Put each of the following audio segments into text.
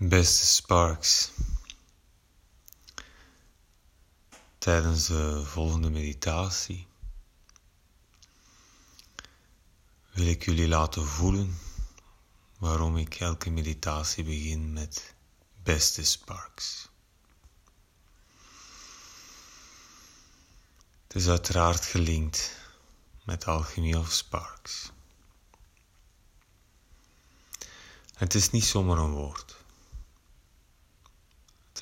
Beste Sparks, tijdens de volgende meditatie wil ik jullie laten voelen waarom ik elke meditatie begin met Beste Sparks. Het is uiteraard gelinkt met Alchemy of Sparks. Het is niet zomaar een woord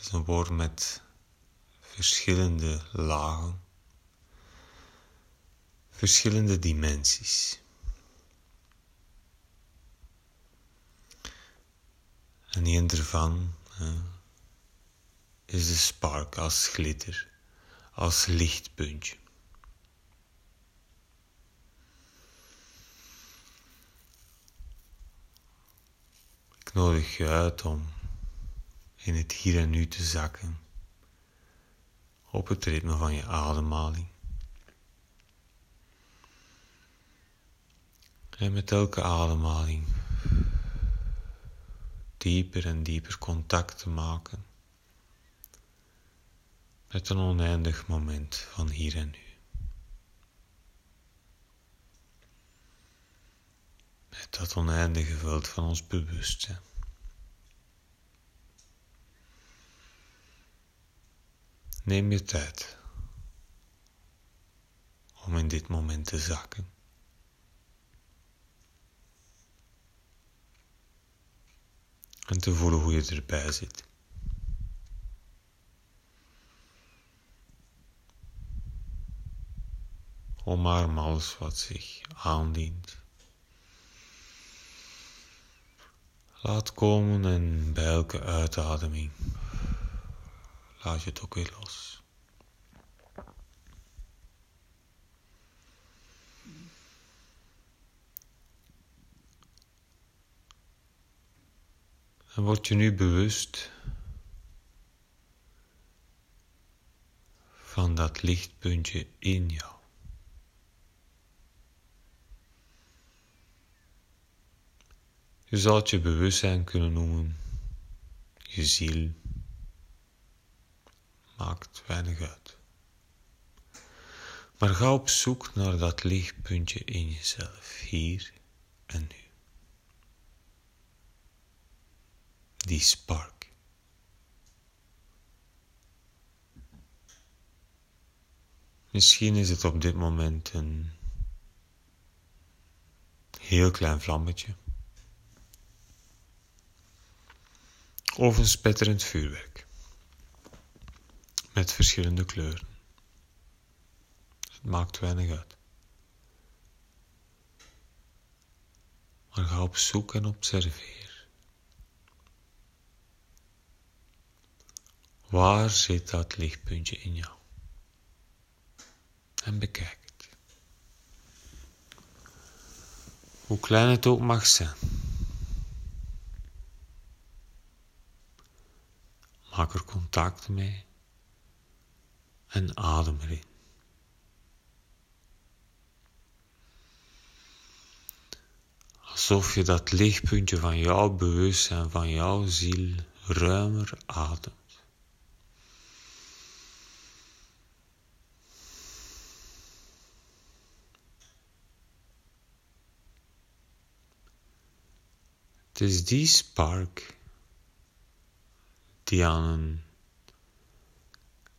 is een woord met verschillende lagen, verschillende dimensies. En een ervan is de spark als glitter, als lichtpuntje. Ik nodig je uit om in het hier en nu te zakken op het ritme van je ademhaling. En met elke ademhaling dieper en dieper contact te maken met een oneindig moment van hier en nu. Met dat oneindige veld van ons bewustzijn. Neem je tijd om in dit moment te zakken. En te voelen hoe je erbij zit. Omarm alles wat zich aandient. Laat komen en bij elke uitademing laat je het ook weer los. En word je nu bewust van dat lichtpuntje in jou. Je zou het je bewustzijn kunnen noemen, je ziel maakt weinig uit. Maar ga op zoek naar dat lichtpuntje in jezelf, hier en nu. Die spark. Misschien is het op dit moment een heel klein vlammetje. Of een spetterend vuurwerk met verschillende kleuren. Het maakt weinig uit. Maar ga op zoek en observeer. Waar zit dat lichtpuntje in jou? En bekijk het. Hoe klein het ook mag zijn. Maak er contact mee en adem erin. Alsof je dat lichtpuntje van jouw bewustzijn, van jouw ziel ruimer ademt. Het is die spark die aan een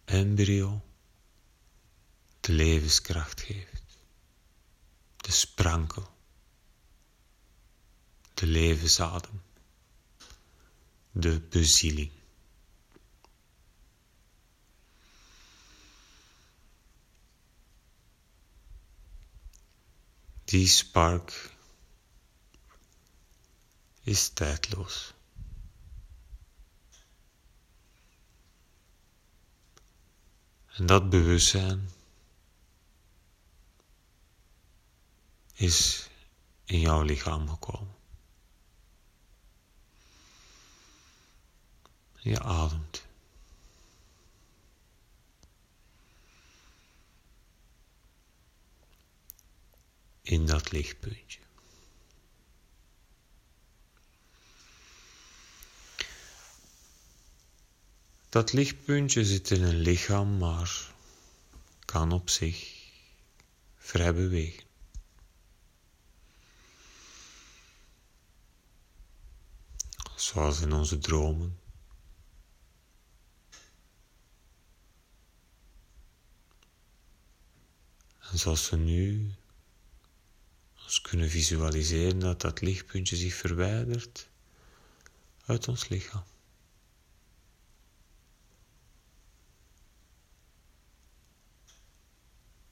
embryo de levenskracht geeft, de sprankel, de levensadem, de bezieling. Die spark is tijdloos. En dat bewustzijn is in jouw lichaam gekomen. Je ademt. In dat lichtpuntje. Dat lichtpuntje zit in een lichaam, maar kan op zich vrij bewegen. Zoals in onze dromen. En zoals we nu ons kunnen visualiseren dat dat lichtpuntje zich verwijdert uit ons lichaam.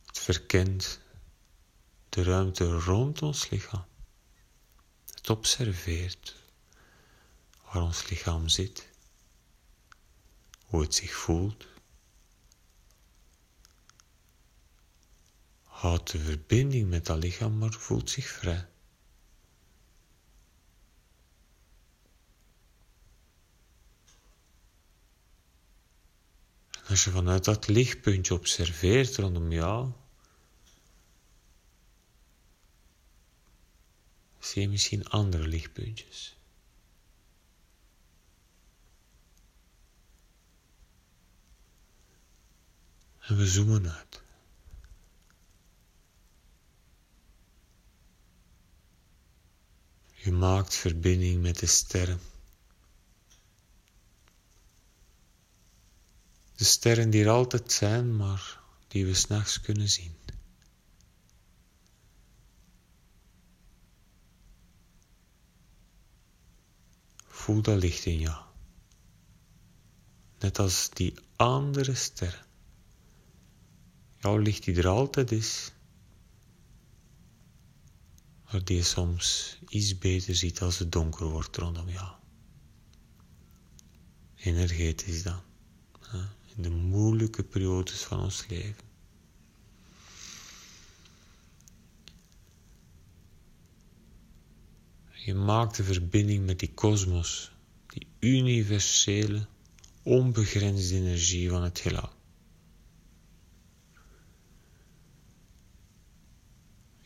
Het verkent de ruimte rond ons lichaam. Het observeert waar ons lichaam zit, hoe het zich voelt. Houdt de verbinding met dat lichaam, maar voelt zich vrij. En als je vanuit dat lichtpuntje observeert rondom jou, zie je misschien andere lichtpuntjes. En we zoomen uit. Je maakt verbinding met de sterren. De sterren die er altijd zijn, maar die we s'nachts kunnen zien. Voel dat licht in jou. Net als die andere sterren. Jouw licht die er altijd is, maar die je soms iets beter ziet als het donker wordt rondom jou. Energetisch dan. In de moeilijke periodes van ons leven. Je maakt de verbinding met die kosmos, die universele, onbegrensde energie van het heelal.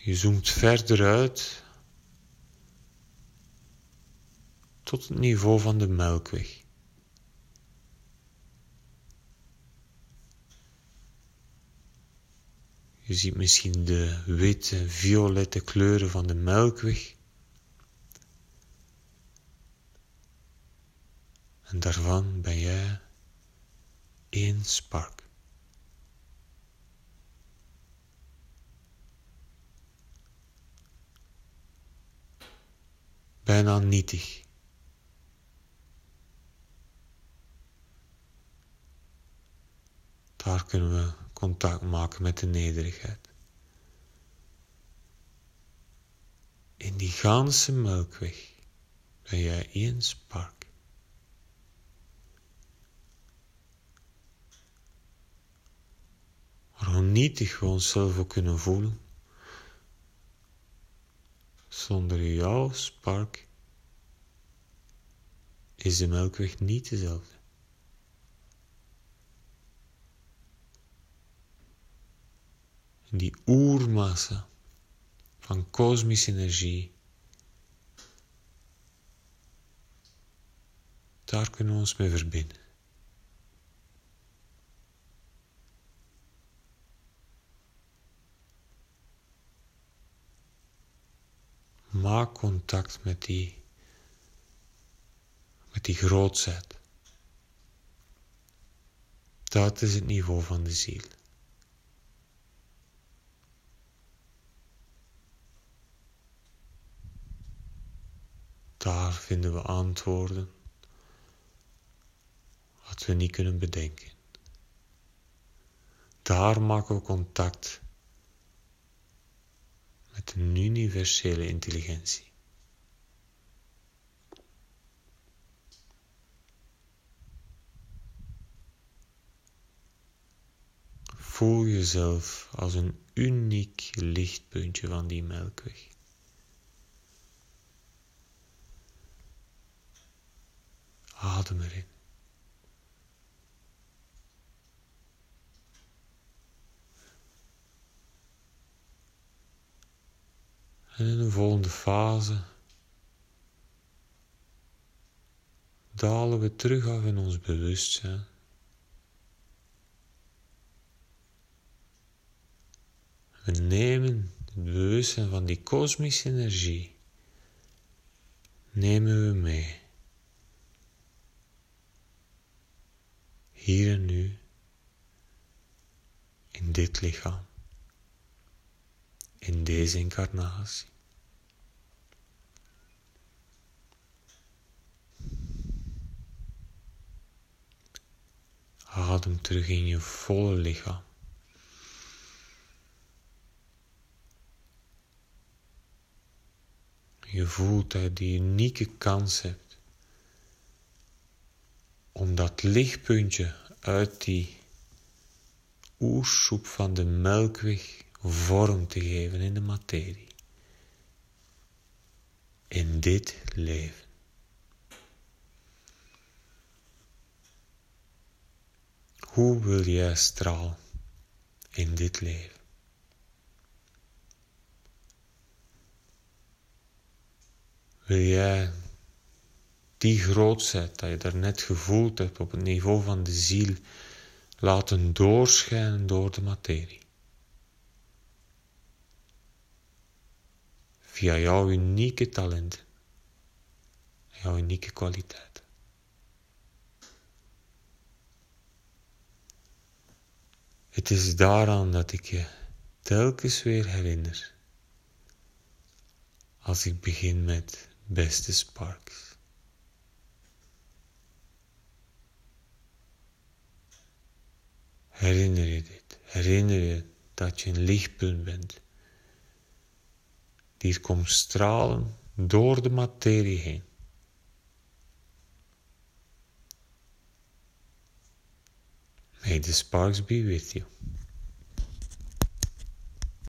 Je zoomt verder uit tot het niveau van de melkweg. Je ziet misschien de witte, violette kleuren van de melkweg. En daarvan ben jij één spark. Bijna nietig. Daar kunnen we contact maken met de nederigheid. In die ganse melkweg ben jij één spark. Maar hoe nietig we onszelf ook kunnen voelen, zonder jouw spark is de melkweg niet dezelfde. die oermassa van kosmische energie, daar kunnen we ons mee verbinden. Maak contact met die, met die. Dat is het niveau van de ziel. Daar vinden we antwoorden wat we niet kunnen bedenken. Daar maken we contact met een universele intelligentie. Voel jezelf als een uniek lichtpuntje van die melkweg. Adem erin. En in de volgende fase dalen we terug af in ons bewustzijn We nemen het bewustzijn van die kosmische energie, nemen we mee. Hier en nu, in dit lichaam, in deze incarnatie. Adem terug in je volle lichaam. Je voelt je die unieke kans hebt om dat lichtpuntje uit die oersoep van de melkweg vorm te geven in de materie. In dit leven. Hoe wil jij stralen in dit leven? Wil jij die grootheid dat je daarnet gevoeld hebt op het niveau van de ziel laten doorschijnen door de materie? Via jouw unieke talenten, jouw unieke kwaliteiten. Het is daaraan dat ik je telkens weer herinner als ik begin met beste Sparks. Herinner je dit? Herinner je dat je een lichtpunt bent die komt stralen door de materie heen. May the sparks be with you.